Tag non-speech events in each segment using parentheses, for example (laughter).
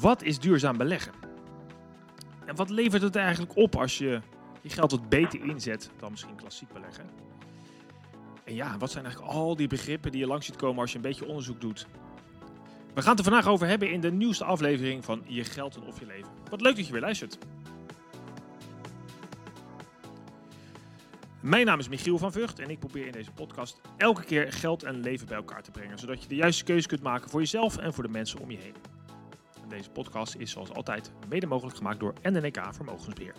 Wat is duurzaam beleggen? En wat levert het eigenlijk op als je je geld wat beter inzet dan misschien klassiek beleggen? En ja, wat zijn eigenlijk al die begrippen die je langs ziet komen als je een beetje onderzoek doet? We gaan het er vandaag over hebben in de nieuwste aflevering van Je Geld en Of Je Leven. Wat leuk dat je weer luistert. Mijn naam is Michiel van Vught en ik probeer in deze podcast elke keer geld en leven bij elkaar te brengen, zodat je de juiste keuze kunt maken voor jezelf en voor de mensen om je heen. Deze podcast is zoals altijd mede mogelijk gemaakt door NNK Vermogensbeheer.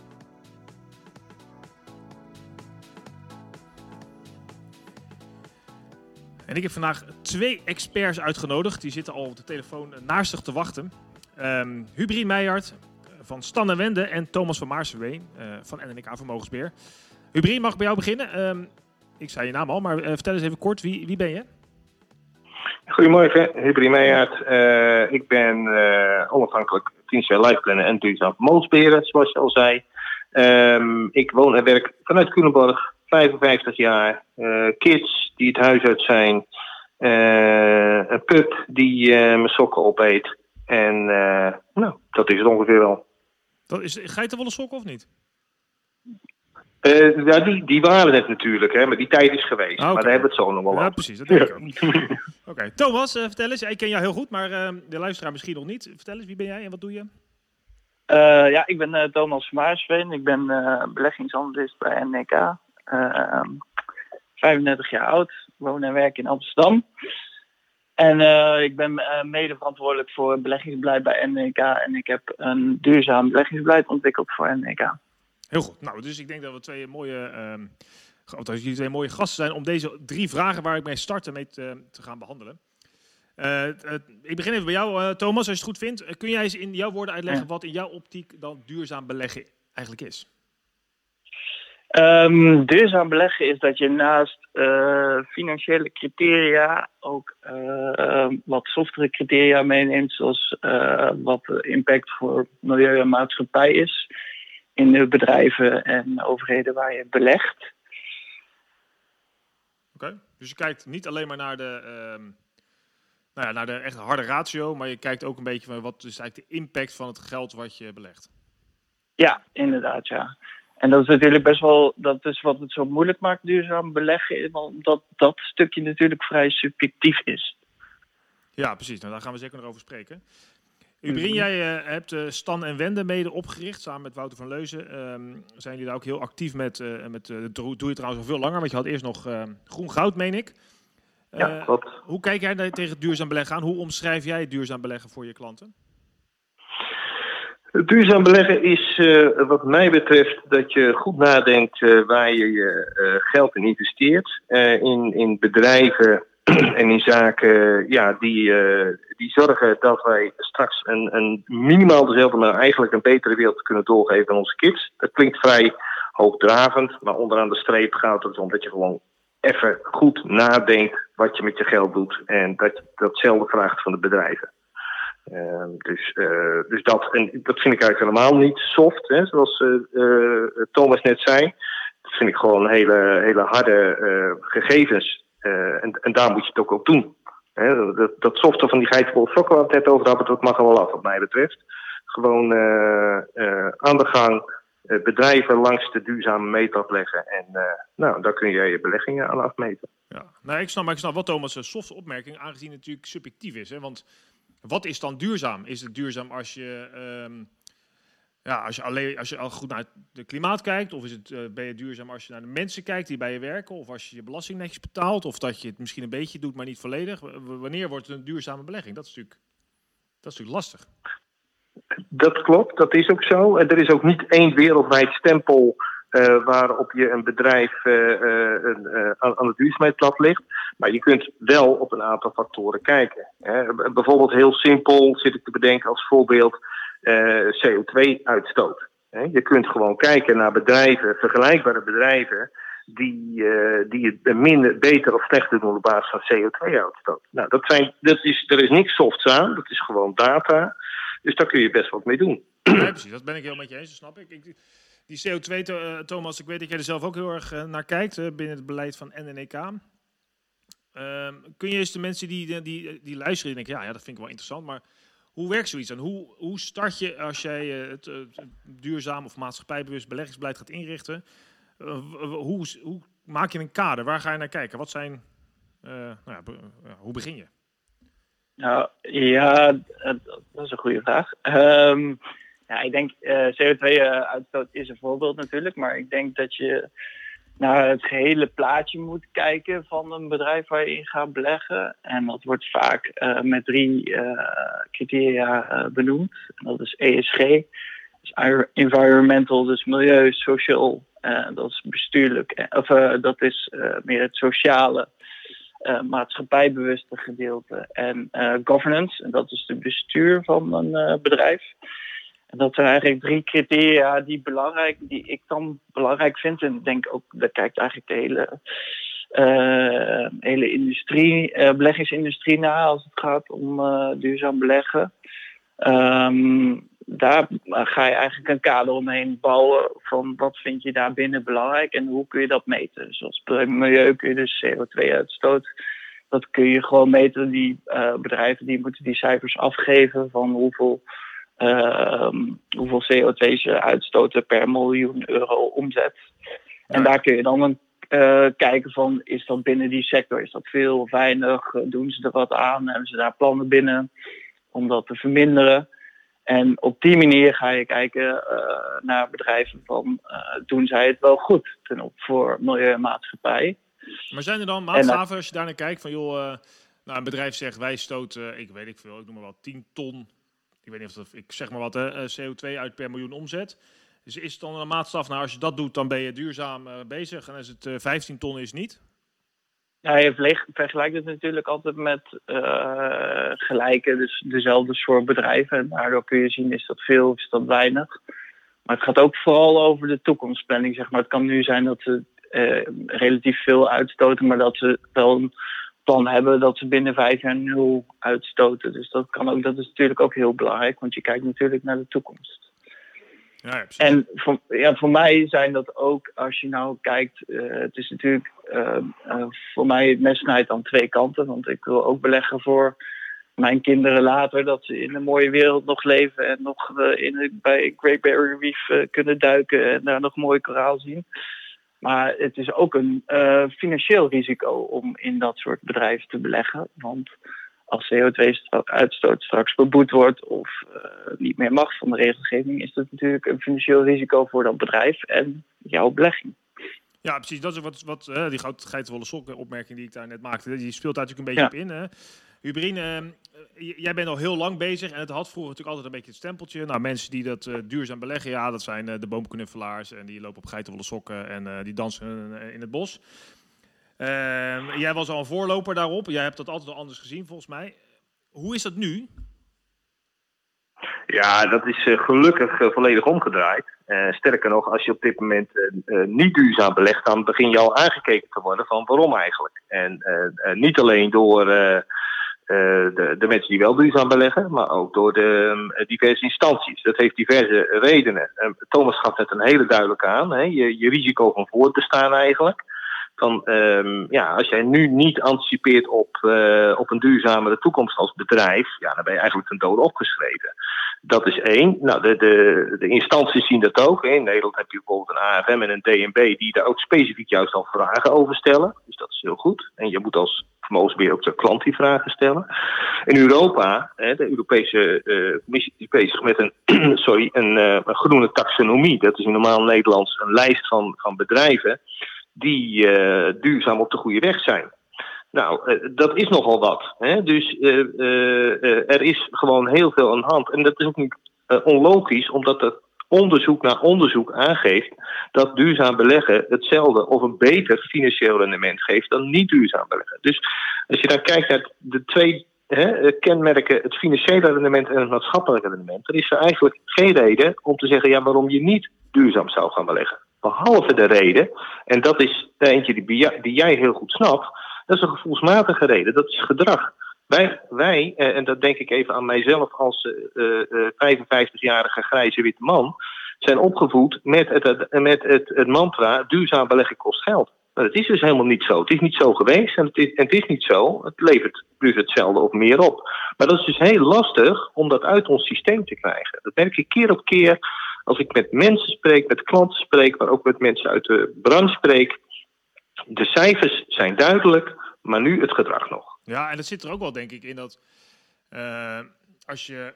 En ik heb vandaag twee experts uitgenodigd. Die zitten al op de telefoon naast te wachten. Um, Hubrien Meijert van Stan en Wende en Thomas van Maarseveen uh, van NNK Vermogensbeheer. Hubrien, mag ik bij jou beginnen? Um, ik zei je naam al, maar uh, vertel eens even kort, wie, wie ben je? Goedemorgen, Hubrien Meijert. Uh, ik ben onafhankelijk financieel lijfplanner en duurzaam vermogensbeheerder, zoals je al zei. Um, ik woon en werk vanuit Culemborg, 55 jaar. kids die het huis uit zijn. een pup die mijn sokken opeet. En nou, dat is het ongeveer wel. Dat is, geitenwolle sokken of niet? Uh, ja, die, die waren het natuurlijk, hè, maar die tijd is geweest. Ah, okay. Maar daar hebben we het zo nog wel Ja, precies, dat denk ik ook. (laughs) Oké, okay. Thomas, uh, vertel eens. Ik ken jou heel goed, maar uh, de luisteraar misschien nog niet. Vertel eens, wie ben jij en wat doe je? ja, ik ben Thomas Maarsveen. Ik ben beleggingsanalist bij NEK. 35 jaar oud, woon en werk in Amsterdam. En ik ben mede verantwoordelijk voor het beleggingsbeleid bij NEK. En ik heb een duurzaam beleggingsbeleid ontwikkeld voor NEK. Heel goed. Nou, dus ik denk dat we twee mooie, dat jullie twee mooie gasten zijn om deze drie vragen waar ik mee starten mee te, te gaan behandelen. Uh, uh, ik begin even bij jou, Thomas, als je het goed vindt. kun jij eens in jouw woorden uitleggen ja. wat in jouw optiek dan duurzaam beleggen eigenlijk is? Um, duurzaam beleggen is dat je naast financiële criteria ook wat softere criteria meeneemt, zoals wat de impact voor milieu en maatschappij is in de bedrijven en overheden waar je belegt. Oké, okay. dus je kijkt niet alleen maar naar de, um, nou ja, naar de echt harde ratio, maar je kijkt ook een beetje van wat is eigenlijk de impact van het geld wat je belegt. Ja, inderdaad, ja. En dat is natuurlijk best wel, dat is wat het zo moeilijk maakt, duurzaam beleggen, omdat dat stukje natuurlijk vrij subjectief is. Ja, precies. Nou, daar gaan we zeker nog over spreken. Ubrin, jij uh, hebt uh, Stan en Wende mede opgericht, samen met Wouter van Leuzen. Um, zijn jullie daar ook heel actief met, uh, met doe je trouwens al veel langer, want je had eerst nog groen goud, meen ik. ja, klopt. Hoe kijk jij tegen duurzaam beleggen aan? Hoe omschrijf jij duurzaam beleggen voor je klanten? Duurzaam beleggen is wat mij betreft dat je goed nadenkt waar je je geld in investeert. in, in bedrijven (clears throat) en in zaken ja, die, uh, die zorgen dat wij straks een, een minimaal dezelfde, maar eigenlijk een betere wereld kunnen doorgeven aan onze kids. Dat klinkt vrij hoogdravend, maar onderaan de streep gaat het om dat je gewoon even goed nadenkt wat je met je geld doet en dat je datzelfde vraagt van de bedrijven. Uh, dus uh, dus dat, en dat vind ik eigenlijk helemaal niet soft, hè, zoals Thomas net zei. Dat vind ik gewoon hele, hele harde gegevens en, en, daar moet je het ook op doen. Dat, dat software van die geitenwolle sokken waar we het net over hadden, dat mag er wel af wat mij betreft. Gewoon uh, uh, aan de gang, bedrijven langs de duurzame meetlat leggen. En nou, daar kun je je beleggingen aan afmeten. Ja, nou, ik snap, maar ik snap wat Thomas' soft opmerking, aangezien het natuurlijk subjectief is. Hè? Want wat is dan duurzaam? Is het duurzaam als je... Um, ja, als je, alleen, als je al goed naar het klimaat kijkt, of is het, uh, ben je duurzaam als je naar de mensen kijkt die bij je werken, of als je je belasting netjes betaalt, of dat je het misschien een beetje doet, maar niet volledig. wanneer wordt het een duurzame belegging? Dat is natuurlijk, dat is natuurlijk lastig. Dat klopt, dat is ook zo. En er is ook niet één wereldwijd stempel uh, waarop je een bedrijf uh, aan het duurzaamheidsplat ligt. Maar je kunt wel op een aantal factoren kijken. Hè. Bijvoorbeeld heel simpel zit ik te bedenken als voorbeeld CO2-uitstoot. Je kunt gewoon kijken naar bedrijven, vergelijkbare bedrijven, die, uh, die het minder, beter of slechter doen op basis van CO2-uitstoot. Nou, dat zijn, dat is, er is niks softs aan, dat is gewoon data. Dus daar kun je best wat mee doen. Ja, precies, dat ben ik heel met je eens, dat snap ik. ik die CO2, uh, Thomas, ik weet dat jij er zelf ook heel erg naar kijkt binnen het beleid van NNEK. Ehm, kun je eens de mensen die, die, die luisteren, die denken, ja, ja, dat vind ik wel interessant, maar Hoe werkt zoiets dan? Hoe, hoe start je als jij het, het, duurzaam of maatschappijbewust beleggingsbeleid gaat inrichten? hoe, hoe maak je een kader? Waar ga je naar kijken? Wat zijn, nou ja, hoe begin je? Nou ja, dat is een goede vraag. Um, ja, ik denk uh, CO2-uitstoot is een voorbeeld natuurlijk, maar ik denk dat je naar het gehele plaatje moet kijken van een bedrijf waar je in gaat beleggen. En dat wordt vaak uh, met drie uh, criteria benoemd. En dat is ESG, dus environmental, dus milieu, social, dat is bestuurlijk, of dat is meer het sociale maatschappijbewuste gedeelte en governance. En dat is het bestuur van een bedrijf. Dat zijn eigenlijk drie criteria die, belangrijk, die ik dan belangrijk vind. En ik denk ook, daar kijkt eigenlijk de hele, hele industrie, beleggingsindustrie naar als het gaat om duurzaam beleggen. Um, daar ga je eigenlijk een kader omheen bouwen van wat vind je daar binnen belangrijk en hoe kun je dat meten. Zoals milieu kun je dus CO2-uitstoot, dat kun je gewoon meten. Die uh, bedrijven die moeten die cijfers afgeven van hoeveel, uh, hoeveel CO2 ze uitstoten per miljoen euro omzet. En daar kun je dan een, uh, kijken van is dat binnen die sector, is dat veel of weinig, doen ze er wat aan, hebben ze daar plannen binnen om dat te verminderen. En op die manier ga je kijken uh, naar bedrijven van doen zij het wel goed ten op voor milieu en maatschappij. Maar zijn er dan maatstaven als je daar naar kijkt van joh, nou, een bedrijf zegt wij stoten, ik weet ik veel, ik noem maar wat, 10 ton, ik weet niet of dat, ik zeg maar wat, CO2 uit per miljoen omzet. Dus is het dan een maatstaf, nou als je dat doet dan ben je duurzaam bezig en als het 15 ton is niet? Ja, je vergelijkt het natuurlijk altijd met uh, gelijke, dus dezelfde soort bedrijven. En daardoor kun je zien, is dat veel of is dat weinig. Maar het gaat ook vooral over de toekomstplanning. Zeg maar. Het kan nu zijn dat ze relatief veel uitstoten, maar dat ze wel plan hebben dat ze binnen vijf jaar nul uitstoten. Dus dat, kan ook, dat is natuurlijk ook heel belangrijk, want je kijkt natuurlijk naar de toekomst. Ja, en voor, ja, voor mij zijn dat ook, als je nou kijkt, uh, het is natuurlijk uh, uh, voor mij het mes snijdt aan twee kanten. Want ik wil ook beleggen voor mijn kinderen later, dat ze in een mooie wereld nog leven en nog in, bij Great Barrier Reef kunnen duiken en daar nog mooi koraal zien. Maar het is ook een financieel risico om in dat soort bedrijven te beleggen. Want als CO2-uitstoot straks beboet wordt of uh, niet meer mag van de regelgeving, is dat natuurlijk een financieel risico voor dat bedrijf en jouw belegging. Ja, precies. Dat is wat, wat uh, die geitenwolle sokken opmerking die ik daar net maakte. Die speelt daar natuurlijk een beetje op in. Hè? Hubrine, uh, jij bent al heel lang bezig en het had vroeger natuurlijk altijd een beetje het stempeltje. Nou, mensen die dat duurzaam beleggen, ja, dat zijn de boomknuffelaars en die lopen op geitenwolle sokken en die dansen in het bos. Uh, jij was al een voorloper daarop. Jij hebt dat altijd al anders gezien, volgens mij. Hoe is dat nu? Ja, dat is gelukkig volledig omgedraaid. Sterker nog, als je op dit moment niet duurzaam belegt, dan begin je al aangekeken te worden van waarom eigenlijk. En niet alleen door de, de, mensen die wel duurzaam beleggen, maar ook door de um, diverse instanties. Dat heeft diverse redenen. Thomas gaf net een hele duidelijke aan. Hè? Je, je risico van voortbestaan eigenlijk. Van, um, ja, als jij nu niet anticipeert op, uh, op een duurzamere toekomst als bedrijf, ja, dan ben je eigenlijk ten dode opgeschreven. Dat is één. Nou, de, de, de instanties zien dat ook. In Nederland heb je bijvoorbeeld een AFM en een DNB die daar ook specifiek juist al vragen over stellen. Dus dat is heel goed. En je moet als vermogensbeheer ook de klant die vragen stellen. In Europa, hè, de Europese uh, Commissie is bezig met een, (clears throat) sorry, een, uh, groene taxonomie. Dat is in normaal Nederlands een lijst van, van bedrijven die uh, duurzaam op de goede weg zijn. Nou, uh, dat is nogal wat. Hè? Dus uh, er is gewoon heel veel aan de hand. En dat is ook niet onlogisch, omdat het onderzoek naar onderzoek aangeeft dat duurzaam beleggen hetzelfde of een beter financieel rendement geeft dan niet duurzaam beleggen. Dus als je dan kijkt naar de twee hè, kenmerken, het financiële rendement en het maatschappelijke rendement, dan is er eigenlijk geen reden om te zeggen ja, waarom je niet duurzaam zou gaan beleggen. Behalve de reden, en dat is eentje die, die jij heel goed snapt, dat is een gevoelsmatige reden, dat is gedrag. Wij, wij eh, en dat denk ik even aan mijzelf als uh, uh, 55-jarige grijze witte man, zijn opgevoed met het, met het, het mantra duurzaam beleggen kost geld. Maar dat is dus helemaal niet zo. Het is niet zo geweest en het is, en het is niet zo. Het levert dus hetzelfde of meer op. Maar dat is dus heel lastig om dat uit ons systeem te krijgen. Dat merk ik keer op keer als ik met mensen spreek, met klanten spreek, maar ook met mensen uit de branche spreek. De cijfers zijn duidelijk, maar nu het gedrag nog. Ja, en dat zit er ook wel, denk ik, in dat uh, als je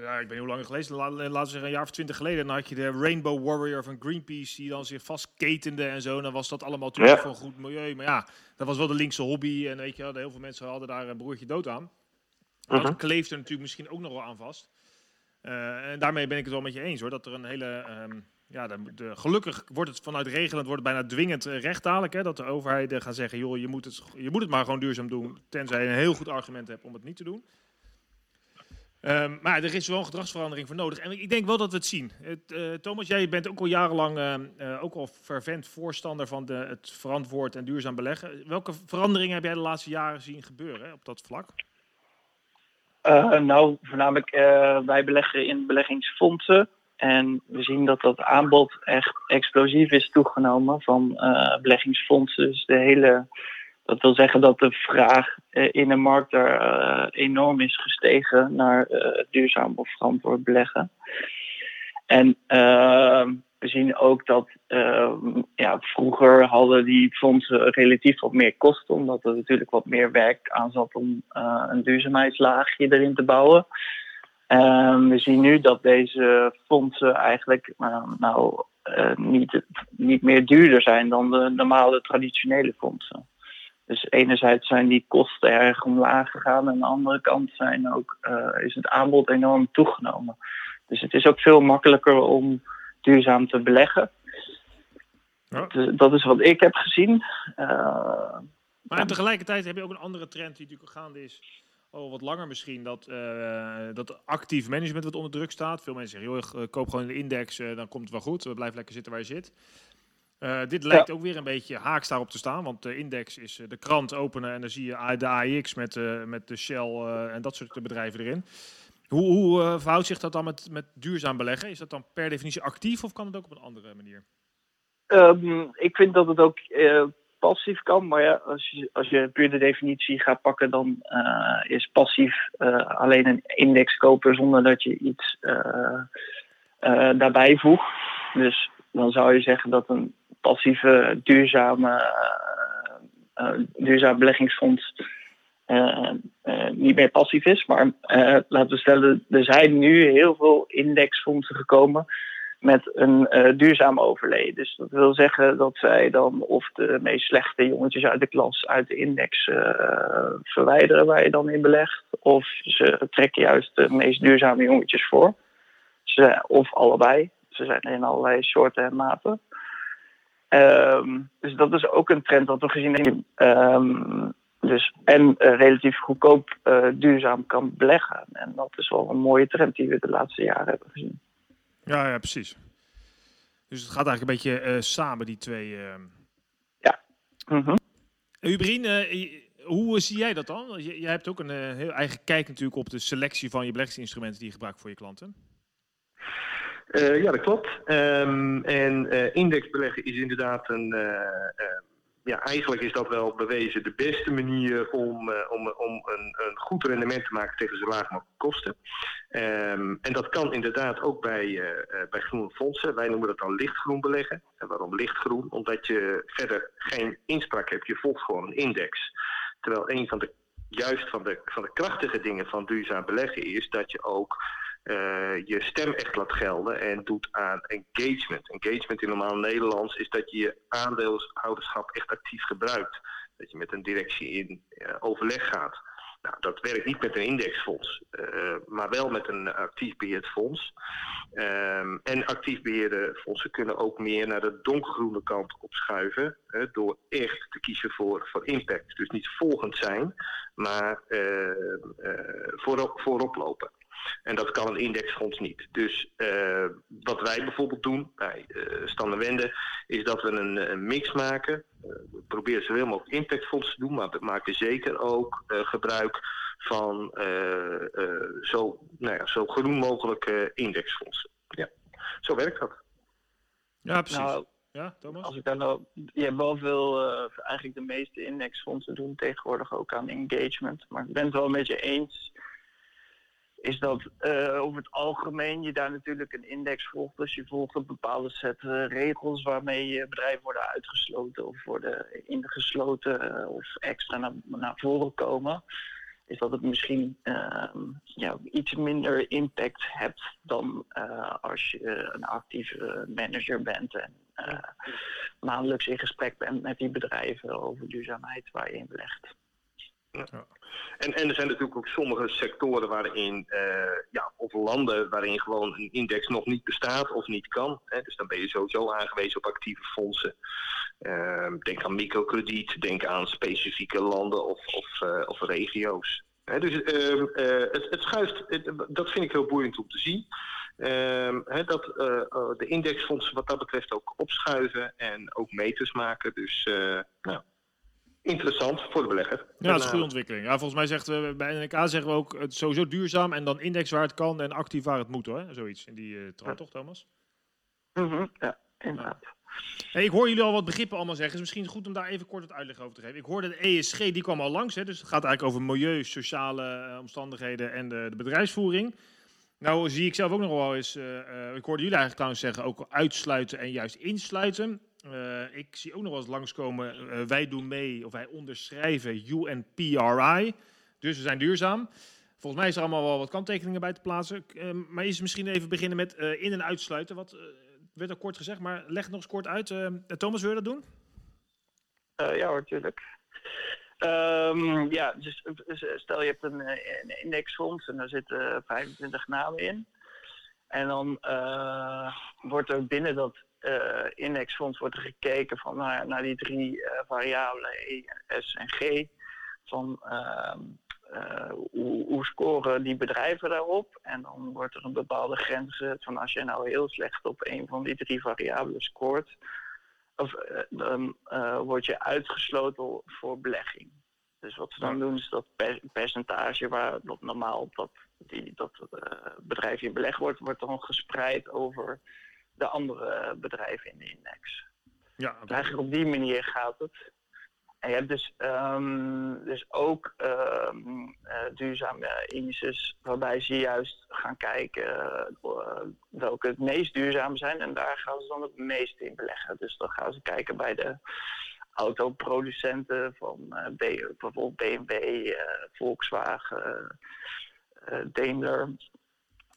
ja, ik ben hoe lang gelezen, laten we zeggen een jaar of twintig geleden, dan had je de Rainbow Warrior van Greenpeace die dan zich vastketende en zo. dan was dat allemaal natuurlijk ja. voor een goed milieu. Maar ja, dat was wel de linkse hobby en weet je, heel veel mensen hadden daar een broertje dood aan. Dat uh -huh. kleeft er natuurlijk misschien ook nog wel aan vast. Uh, en daarmee ben ik het wel met je eens hoor, dat er een hele... Um, ja, de, gelukkig wordt het vanuit regelend wordt het bijna dwingend recht dadelijk. Hè, dat de overheid gaat zeggen, joh, je moet, het, je moet het maar gewoon duurzaam doen. Tenzij je een heel goed argument hebt om het niet te doen. Um, maar er is wel een gedragsverandering voor nodig. En ik denk wel dat we het zien. Het, uh, Thomas, jij bent ook al jarenlang uh, ook al fervent voorstander van de, het verantwoord en duurzaam beleggen. Welke veranderingen heb jij de laatste jaren zien gebeuren hè, op dat vlak? Nou, voornamelijk wij beleggen in beleggingsfondsen. En we zien dat dat aanbod echt explosief is toegenomen van beleggingsfondsen. Dus de hele dat wil zeggen dat de vraag eh, in de markt uh, enorm is gestegen naar duurzaam of verantwoord beleggen. En we zien ook dat ehm, ja, vroeger hadden die fondsen relatief wat meer kosten, omdat er natuurlijk wat meer werk aan zat om een duurzaamheidslaagje erin te bouwen. Ehm, we zien nu dat deze fondsen eigenlijk nou, niet, niet meer duurder zijn dan de normale traditionele fondsen. Dus enerzijds zijn die kosten erg omlaag gegaan. En aan de andere kant zijn ook, uh, is het aanbod enorm toegenomen. Dus het is ook veel makkelijker om duurzaam te beleggen. Ja. Dat is wat ik heb gezien. Uh, maar ja. tegelijkertijd heb je ook een andere trend die natuurlijk gaande is. Al wat langer misschien, dat, uh, dat actief management wat onder druk staat. Veel mensen zeggen, joh, koop gewoon de index, dan komt het wel goed. Blijf lekker zitten waar je zit. Dit lijkt ja. ook weer een beetje haaks daarop te staan, want de index is de krant openen en dan zie je de AIX met, met de Shell en dat soort bedrijven erin. Hoe, hoe verhoudt zich dat dan met, met duurzaam beleggen? Is dat dan per definitie actief of kan het ook op een andere manier? Um, ik vind dat het ook passief kan, maar ja, als je, als je puur de definitie gaat pakken, dan is passief alleen een index kopen zonder dat je iets daarbij voegt. Dus dan zou je zeggen dat een passieve, duurzame, duurzaam beleggingsfonds uh, niet meer passief is. Maar laten we stellen, er zijn nu heel veel indexfondsen gekomen met een duurzaam overleden. Dus dat wil zeggen dat zij dan of de meest slechte jongetjes uit de klas uit de index verwijderen waar je dan in belegt, of ze trekken juist de meest duurzame jongetjes voor. Ze, of allebei. Ze zijn in allerlei soorten en maten. Um, dus dat is ook een trend dat we gezien hebben. Um, dus, en uh, relatief goedkoop uh, duurzaam kan beleggen. En dat is wel een mooie trend die we de laatste jaren hebben gezien. Ja, ja precies. Dus het gaat eigenlijk een beetje uh, samen, die twee. Ja. Mm -hmm. Ubrien, hoe zie jij dat dan? Jij hebt ook een heel eigen kijk natuurlijk op de selectie van je beleggingsinstrumenten die je gebruikt voor je klanten. Uh, ja, dat klopt. Um, en uh, indexbeleggen is inderdaad een. Uh, ja, eigenlijk is dat wel bewezen de beste manier om, om, om een, een, goed rendement te maken tegen zo laag mogelijk kosten. Um, en dat kan inderdaad ook bij, bij groene fondsen. Wij noemen dat dan lichtgroen beleggen. En waarom lichtgroen? Omdat je verder geen inspraak hebt. Je volgt gewoon een index. Terwijl een van de juist van de, van de krachtige dingen van duurzaam beleggen is dat je ook uh, je stem echt laat gelden en doet aan engagement. Engagement in normaal Nederlands is dat je je aandeelhouderschap echt actief gebruikt. Dat je met een directie in uh, overleg gaat. Nou, dat werkt niet met een indexfonds, uh, maar wel met een actief beheerd fonds. Um, en actief beheerde fondsen kunnen ook meer naar de donkergroene kant opschuiven. door echt te kiezen voor, voor impact. Dus niet volgend zijn, maar voorop lopen. En dat kan een indexfonds niet. Dus uh, wat wij bijvoorbeeld doen bij uh, Wende, is dat we een, een mix maken. Uh, we proberen zoveel mogelijk impactfondsen te doen, maar we maken zeker ook gebruik van zo, nou ja, zo groen mogelijke indexfondsen. Ja, zo werkt dat. Ja, precies. Nou, Ja, Thomas? Als ik daar nou, je hebt wel veel, uh, eigenlijk de meeste indexfondsen doen tegenwoordig ook aan engagement. Maar ik ben het wel met je eens is dat uh, over het algemeen je daar natuurlijk een index volgt. Dus je volgt een bepaalde set uh, regels waarmee je bedrijven worden uitgesloten of worden ingesloten uh, of extra naar, naar voren komen. Is dat het misschien ja, iets minder impact hebt dan als je een actieve manager bent en maandelijks in gesprek bent met die bedrijven over duurzaamheid waar je in belegt. Ja. En, en er zijn natuurlijk ook sommige sectoren waarin, uh, ja, of landen waarin gewoon een index nog niet bestaat of niet kan. Hè. Dus dan ben je sowieso aangewezen op actieve fondsen. Uh, denk aan microkrediet, denk aan specifieke landen of, of, uh, of regio's. Hè, dus ehm, eh, het, het, schuift, dat vind ik heel boeiend om te zien. Ehm, dat de indexfondsen wat dat betreft ook opschuiven en ook meters maken. Dus nou, interessant voor de belegger. Ja, dat is een goede ontwikkeling. Ja, volgens mij zegt we bij NK zeggen we ook het sowieso duurzaam en dan index waar het kan en actief waar het moet hoor. Zoiets in die uh, trant, toch Thomas? Mm -hmm. Ja, inderdaad. Hey, ik hoor jullie al wat begrippen allemaal zeggen. Het is misschien goed om daar even kort wat uitleg over te geven. Ik hoorde de ESG, die kwam al langs. Hè, dus het gaat eigenlijk over milieu, sociale uh, omstandigheden en de, de, bedrijfsvoering. Nou zie ik zelf ook nog wel eens, uh, ik hoorde jullie eigenlijk trouwens zeggen, ook uitsluiten en juist insluiten. Uh, ik zie ook nog wel eens langskomen, uh, wij doen mee of wij onderschrijven UNPRI. Dus we zijn duurzaam. Volgens mij is er allemaal wel wat kanttekeningen bij te plaatsen. Uh, maar is misschien even beginnen met in- en uitsluiten. Wat werd al kort gezegd, maar leg nog eens kort uit. Thomas, wil je dat doen? ja hoor, tuurlijk. Um, ja, dus stel je hebt een, een indexfonds en daar zitten 25 namen in. En dan wordt er binnen dat indexfonds wordt er gekeken van, naar, naar die drie uh, variabelen E, S en G. Van uh, hoe, hoe, scoren die bedrijven daarop? En dan wordt er een bepaalde grens gezet van als je nou heel slecht op een van die drie variabelen scoort, of, dan word je uitgesloten voor belegging. Dus wat ze dan doen is dat per, percentage waar dat normaal dat, die, dat bedrijf in belegd wordt, wordt dan gespreid over de andere bedrijven in de index. Ja, dus eigenlijk op die manier gaat het. En je hebt dus, um, dus ook um, uh, duurzame indices waarbij ze juist gaan kijken uh, welke het meest duurzaam zijn. En daar gaan ze dan het meeste in beleggen. Dus dan gaan ze kijken bij de autoproducenten van uh, bijvoorbeeld BMW, Volkswagen, Daimler.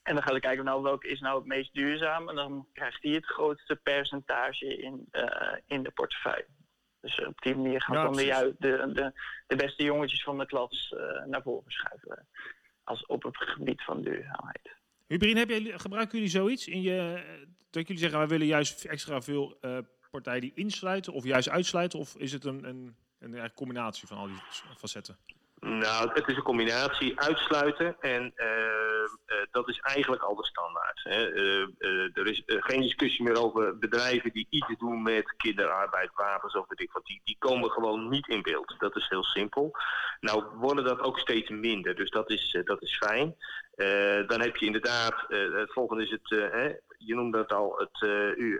En dan gaan we kijken, nou, welke is nou het meest duurzaam? En dan krijgt die het grootste percentage in, uh, in de portefeuille. Dus op die manier gaan ja, dan de, de, de, de, beste jongetjes van de klas uh, naar voren schuiven. Als op het gebied van duurzaamheid. Hubrien, heb jij, gebruiken jullie zoiets? In je, dat jullie zeggen, wij willen juist extra veel uh, partijen die insluiten of juist uitsluiten? Of is het een, een, een, een combinatie van al die facetten? Nou, het is een combinatie uitsluiten en uh, uh, dat is eigenlijk al de standaard. Hè. Uh, er is geen discussie meer over bedrijven die iets doen met kinderarbeid, wapens of weet ik. Die, die komen gewoon niet in beeld. Dat is heel simpel. Nou worden dat ook steeds minder, dus dat is, dat is fijn. dan heb je inderdaad, het volgende is het, je noemde het al, het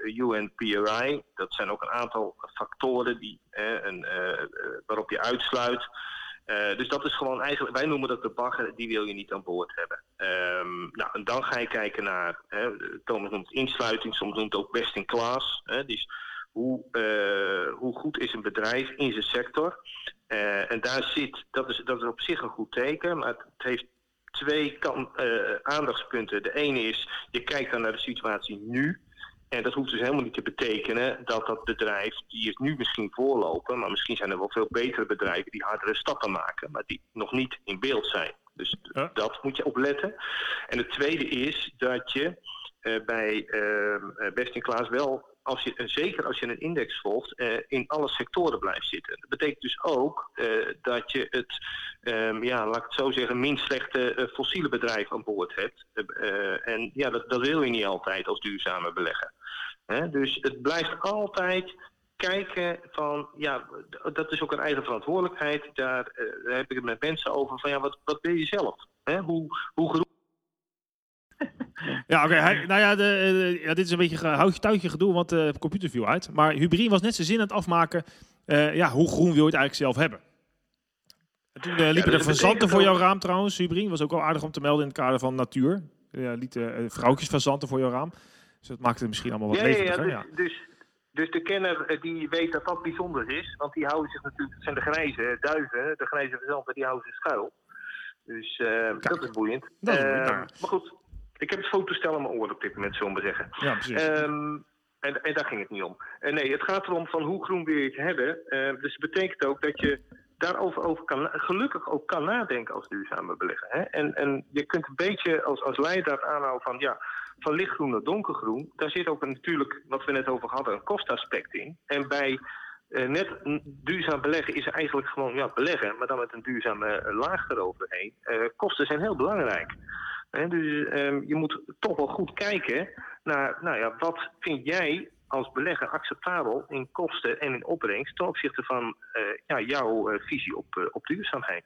UNPRI. Dat zijn ook een aantal factoren die, een, waarop je uitsluit. Uh, dus dat is gewoon eigenlijk, wij noemen dat de bagger, die wil je niet aan boord hebben. Um, nou, en dan ga je kijken naar, hè, Thomas noemt insluiting, soms noemt het ook best in class. Hè, dus hoe, uh, hoe goed is een bedrijf in zijn sector? Uh, en daar zit, dat is, dat is op zich een goed teken, maar het heeft twee kan, aandachtspunten. De ene is, je kijkt dan naar de situatie nu. En dat hoeft dus helemaal niet te betekenen dat dat bedrijf, die het nu misschien voorlopen, maar misschien zijn er wel veel betere bedrijven die hardere stappen maken, maar die nog niet in beeld zijn. Dus ja. dat moet je opletten. En het tweede is dat je uh, bij uh, Best in Class wel, als je, zeker als je een index volgt, uh, in alle sectoren blijft zitten. Dat betekent dus ook dat je het, um, ja, laat ik het zo zeggen, minst slechte fossiele bedrijf aan boord hebt. en ja, dat, dat wil je niet altijd als duurzame belegger. Dus het blijft altijd kijken van, ja, dat is ook een eigen verantwoordelijkheid. Daar, heb ik het met mensen over van, ja, wat, wat wil je zelf? He, hoe, hoe Ja, oké. nou ja, de, eh, ja, dit is een beetje ge- houtje touwtje gedoe, want de computer viel uit. Maar Hubrin was net zijn zin aan het afmaken. eh, ja, hoe groen wil je het eigenlijk zelf hebben? En toen eh, liepen dat er fazanten voor ook- jouw raam trouwens, Hubrin. Was ook wel aardig om te melden in het kader van natuur. Ja, lieten eh, vrouwtjes fazanten voor jouw raam. Dus dat maakte het misschien allemaal wat Ja, ja, ja, dus, Ja, dus, dus de kenner eh, die weet dat dat bijzonder is. Want die houden zich natuurlijk, het zijn de grijze duiven, de grijze verzanten, die houden zich schuil. Dus eh, dat is boeiend. Dat is Eh. Maar goed, ik heb het fotostel aan mijn oor op dit moment, zullen we maar zeggen. ja precies. Ehm, en, en daar ging het niet om. En nee, het gaat erom van hoe groen wil je het hebben. Eh, dus het betekent ook dat je daarover over kan, gelukkig ook kan nadenken als duurzame belegger. Hè? En, en je kunt een beetje als, als leidraad aanhouden van ja, van lichtgroen naar donkergroen. Daar zit ook een, natuurlijk, wat we net over hadden, een kostaspect in. En bij eh, net duurzaam beleggen is eigenlijk gewoon ja, beleggen, maar dan met een duurzame eh, laag eroverheen. Eh, kosten zijn heel belangrijk. Dus ehm, je moet toch wel goed kijken naar, nou ja, wat vind jij als belegger acceptabel in kosten en in opbrengst ten opzichte van eh, ja, jouw eh, visie op, eh, op duurzaamheid.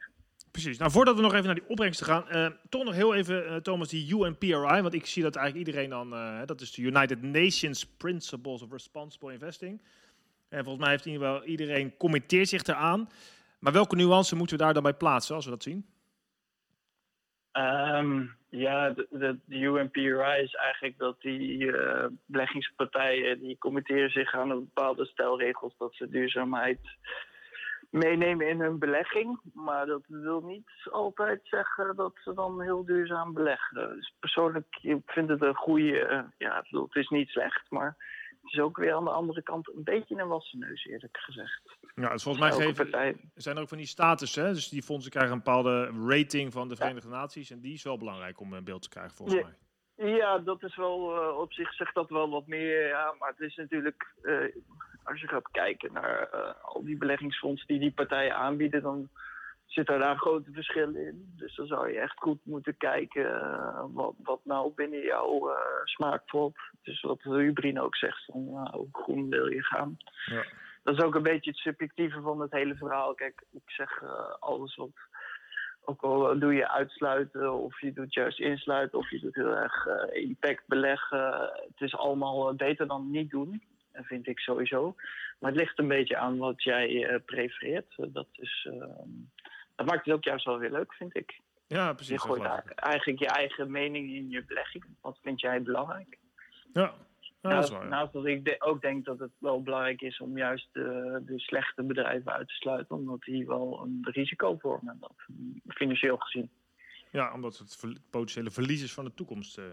Precies. Nou, voordat we nog even naar die opbrengsten gaan, toch nog heel even, Thomas, die UNPRI. Want ik zie dat eigenlijk iedereen dan, eh, dat is de United Nations Principles of Responsible Investing. En volgens mij heeft in ieder geval iedereen committeert zich eraan. Maar welke nuance moeten we daar dan bij plaatsen, als we dat zien? Ehm, ja, de, de, de is eigenlijk dat die eh, beleggingspartijen die committeren zich aan een bepaalde stelregels dat ze duurzaamheid meenemen in hun belegging. Maar dat wil niet altijd zeggen dat ze dan heel duurzaam beleggen. Dus persoonlijk ik vind het een goede, eh, ja, het is niet slecht, maar is ook weer aan de andere kant een beetje een wassen neus eerlijk gezegd. Ja, dus volgens mij geven, partij, zijn er ook van die status, hè? Dus die fondsen krijgen een bepaalde rating van de Verenigde Naties. En die is wel belangrijk om een beeld te krijgen, volgens Ja. mij. Ja, dat is wel eh, op zich zegt dat wel wat meer. Ja, maar het is natuurlijk, eh, als je gaat kijken naar eh, al die beleggingsfondsen die die partijen aanbieden, dan zitten daar grote verschillen in. Dus dan zou je echt goed moeten kijken eh, wat, wat nou binnen jouw eh, smaak valt. Dus wat Hubrin ook zegt, van nou, hoe groen wil je gaan. Ja. Dat is ook een beetje het subjectieve van het hele verhaal. Kijk, ik zeg eh, alles wat ook al doe je uitsluiten of je doet juist insluiten of je doet heel erg impact beleggen. Het is allemaal beter dan niet doen, vind ik sowieso. Maar het ligt een beetje aan wat jij prefereert. Dat, is, eh, dat maakt het ook juist wel weer leuk, vind ik. Ja, precies. Je dat gooit daar eigenlijk je eigen mening in je belegging. Wat vind jij belangrijk? Ja, ja dat is naast, ja. naast dat ik de- ook denk dat het wel belangrijk is om juist de, de slechte bedrijven uit te sluiten. Omdat die wel een risico vormen. Dat, financieel gezien. Ja, omdat het potentiële verliezers van de toekomst eh,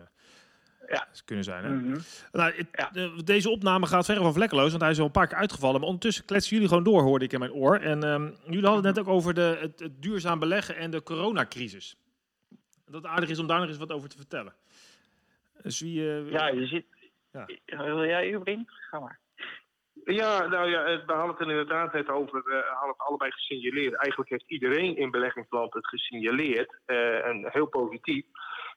Ja. kunnen zijn. Hè? Mhm. Nou, het- Ja. de- deze opname gaat verre van vlekkeloos, want hij is al een paar keer uitgevallen. Maar ondertussen kletsen jullie gewoon door, hoorde ik in mijn oor. En ehm, jullie hadden het net ook over de, het, het duurzaam beleggen en de coronacrisis. Dat het aardig is om daar nog eens wat over te vertellen. Dus wie... eh, Ja, je ziet. Ja. Wil jij, Ubrien? Ga maar. Ja, nou ja, eh, we hadden het er inderdaad net over. We hadden het allebei gesignaleerd. Eigenlijk heeft iedereen in beleggingsland het gesignaleerd. eh, en heel positief.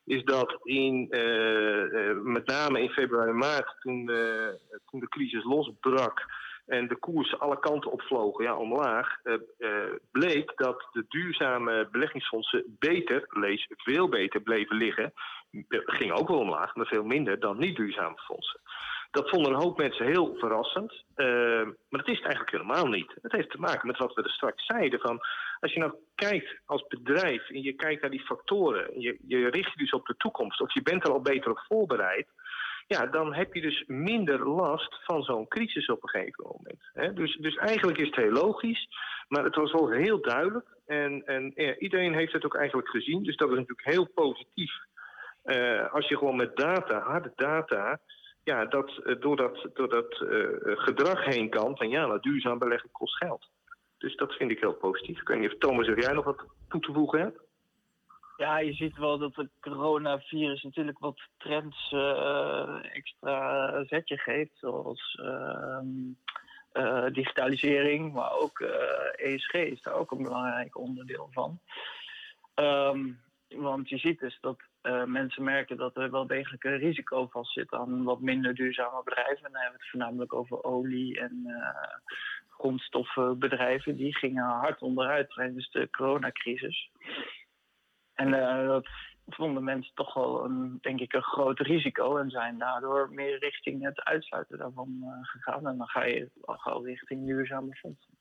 Is dat in, eh, eh, met name in februari en maart, toen, eh, toen de crisis losbrak. en de koersen alle kanten opvlogen, ja, omlaag. bleek dat de duurzame beleggingsfondsen beter, lees veel beter, bleven liggen. Ging ook wel omlaag, maar veel minder dan niet duurzame fondsen. Dat vonden een hoop mensen heel verrassend. eh, maar dat is het eigenlijk helemaal niet. Het heeft te maken met wat we er straks zeiden. Van, als je nou kijkt als bedrijf en je kijkt naar die factoren. en Je, je richt je dus op de toekomst. Of je bent er al beter op voorbereid. Ja, dan heb je dus minder last van zo'n crisis op een gegeven moment. Hè? Dus, dus eigenlijk is het heel logisch. Maar het was wel heel duidelijk. En, en iedereen heeft het ook eigenlijk gezien. Dus dat is natuurlijk heel positief. Eh, als je gewoon met data, harde data ja, dat eh, door dat, door dat eh, gedrag heen kan van ja, nou, duurzaam beleggen kost geld. Dus dat vind ik heel positief. Ik weet niet of Thomas of jij nog wat toe te voegen hebt? Ja, je ziet wel dat het coronavirus natuurlijk wat trends eh, extra zetje geeft. Zoals ehm, eh, digitalisering, maar ook ESG is daar ook een belangrijk onderdeel van. Ehm, want je ziet dus dat eh, mensen merken dat er wel degelijk een risico vast zit aan wat minder duurzame bedrijven. En dan hebben we het voornamelijk over olie- en eh, grondstoffenbedrijven. Die gingen hard onderuit tijdens de coronacrisis. En eh, dat vonden mensen toch wel een, denk ik, een groot risico en zijn daardoor meer richting het uitsluiten daarvan gegaan. En dan ga je al richting duurzame fondsen.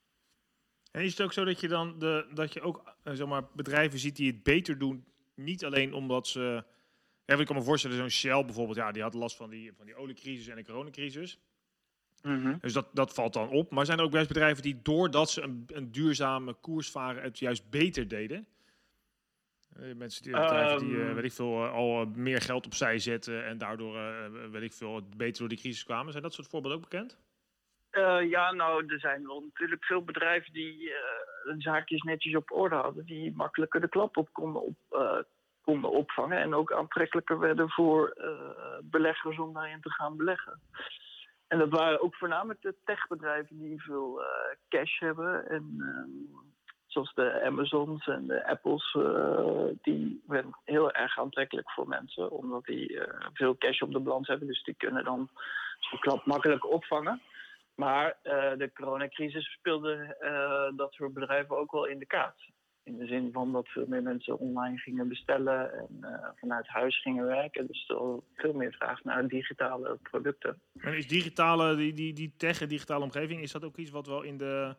En is het ook zo dat je dan de, dat je ook zeg bedrijven ziet die het beter doen, niet alleen omdat ze. Ja, ik kan me voorstellen, zo'n Shell bijvoorbeeld, ja, die had last van die, van die oliecrisis en de coronacrisis. Mm -hmm. Dus dat, dat valt dan op. Maar zijn er ook best bedrijven die doordat ze een, een duurzame koers varen, het juist beter deden? Uh, mensen die, bedrijven die uh, weet ik veel, uh, al meer geld opzij zetten en daardoor weet ik veel, beter door die crisis kwamen. Zijn dat soort voorbeelden ook bekend? Ja, nou, er zijn wel natuurlijk veel bedrijven die hun zaakjes netjes op orde hadden, die makkelijker de klap op konden, op, konden opvangen en ook aantrekkelijker werden voor beleggers om daarin te gaan beleggen. En dat waren ook voornamelijk de techbedrijven die veel cash hebben. En um, zoals de Amazons en de Apples, die werden heel erg aantrekkelijk voor mensen. Omdat die veel cash op de balans hebben. Dus die kunnen dan zo'n klap makkelijk opvangen. Maar de coronacrisis speelde dat soort bedrijven ook wel in de kaart. In de zin van dat veel meer mensen online gingen bestellen en uh, vanuit huis gingen werken. Dus er veel meer vraag naar digitale producten. En is digitale, die, die, die tech en digitale omgeving, is dat ook iets wat wel in de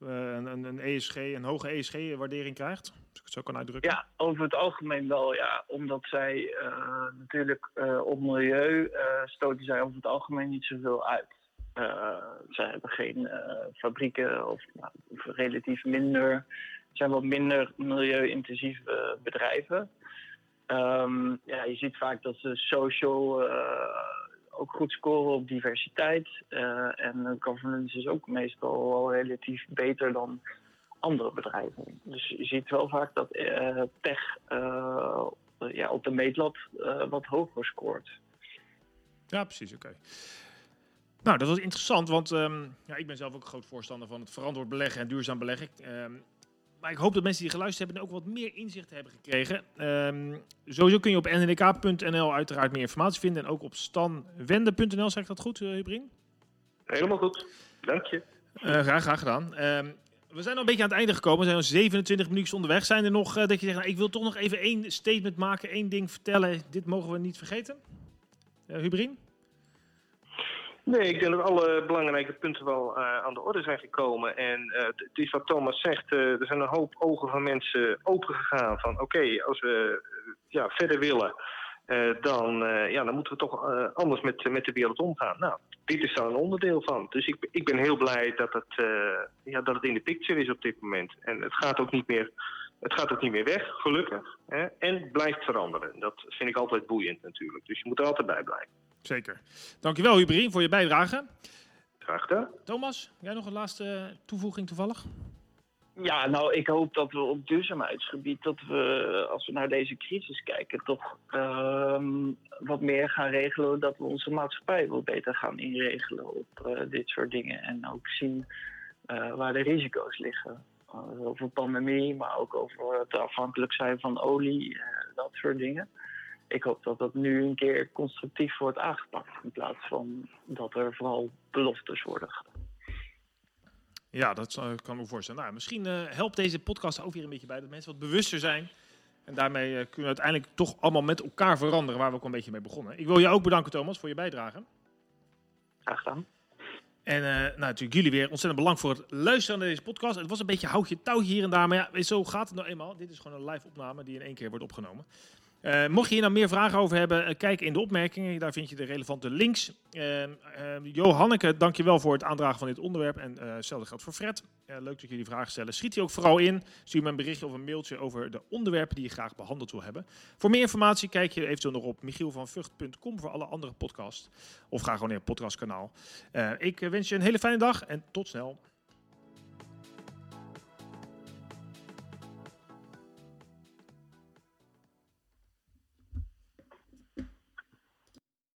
uh, een, een ESG, een hoge ESG-waardering krijgt? Als ik het zo kan uitdrukken. Ja, over het algemeen wel, ja. Omdat zij uh, natuurlijk op milieu stoten zij over het algemeen niet zoveel uit. Zij hebben geen fabrieken of nou, relatief minder zijn wat minder milieu-intensieve bedrijven. Um, ja, je ziet vaak dat ze social ook goed scoren op diversiteit. Uh, en governance is ook meestal wel relatief beter dan andere bedrijven. Dus je ziet wel vaak dat uh, tech ja, op de meetlat wat hoger scoort. Ja, precies, oké. Nou, dat was interessant, want um, ja, ik ben zelf ook een groot voorstander van het verantwoord beleggen en duurzaam beleggen. Um, maar ik hoop dat mensen die geluisterd hebben ook wat meer inzicht hebben gekregen. Um, sowieso kun je op ndk.nl uiteraard meer informatie vinden. En ook op stanwende.nl, zeg ik dat goed, uh, Hubrin? Helemaal goed, dank je. Uh, graag, graag gedaan. We zijn al een beetje aan het einde gekomen. We zijn al 27 minuutjes onderweg. Zijn er nog uh, dat je zegt, nou, ik wil toch nog even één statement maken, één ding vertellen. Dit mogen we niet vergeten. Uh, Hubrin? Nee, ik denk dat alle belangrijke punten wel uh, aan de orde zijn gekomen. En uh, het is wat Thomas zegt, uh, er zijn een hoop ogen van mensen opengegaan van oké, als we ja, verder willen, dan, ja, dan moeten we toch anders met, met de wereld omgaan. Nou, dit is daar een onderdeel van. Dus ik, ik ben heel blij dat het, ja, dat het in de picture is op dit moment. En het gaat ook niet meer, het gaat ook niet meer weg, gelukkig. Hè? En blijft veranderen. Dat vind ik altijd boeiend natuurlijk. Dus je moet er altijd bij blijven. Zeker. Dankjewel Hubrin voor je bijdrage. Graag gedaan. Thomas, jij nog een laatste toevoeging toevallig? Ja, nou, ik hoop dat we op duurzaamheidsgebied, dat we, als we naar deze crisis kijken, toch um, wat meer gaan regelen. Dat we onze maatschappij wat beter gaan inregelen op uh, dit soort dingen. En ook zien uh, waar de risico's liggen. Uh, over pandemie, maar ook over het afhankelijk zijn van olie, dat soort dingen ik hoop dat dat nu een keer constructief wordt aangepakt. In plaats van dat er vooral beloftes worden gedaan. Ja, dat kan me voorstellen. Nou, misschien uh, helpt deze podcast ook weer een beetje bij dat mensen wat bewuster zijn. En daarmee uh, kunnen we uiteindelijk toch allemaal met elkaar veranderen waar we ook een beetje mee begonnen. Ik wil je ook bedanken, Thomas, voor je bijdrage. Graag gedaan. En uh, nou, natuurlijk jullie weer ontzettend bedankt voor het luisteren naar deze podcast. Het was een beetje houtje touwtje hier en daar, maar ja, zo gaat het nou eenmaal. Dit is gewoon een live opname die in één keer wordt opgenomen. Uh, mocht je hier nou meer vragen over hebben, uh, kijk in de opmerkingen. Daar vind je de relevante links. Uh, Johanneke, dankjewel voor het aandragen van dit onderwerp. En hetzelfde geldt voor Fred. leuk dat jullie vragen stellen. Schiet die ook vooral in. Stuur me een berichtje of een mailtje over de onderwerpen die je graag behandeld wil hebben. Voor meer informatie kijk je eventueel nog op michielvanvugt.com voor alle andere podcasts. Of ga gewoon naar het podcastkanaal. ik wens je een hele fijne dag en tot snel.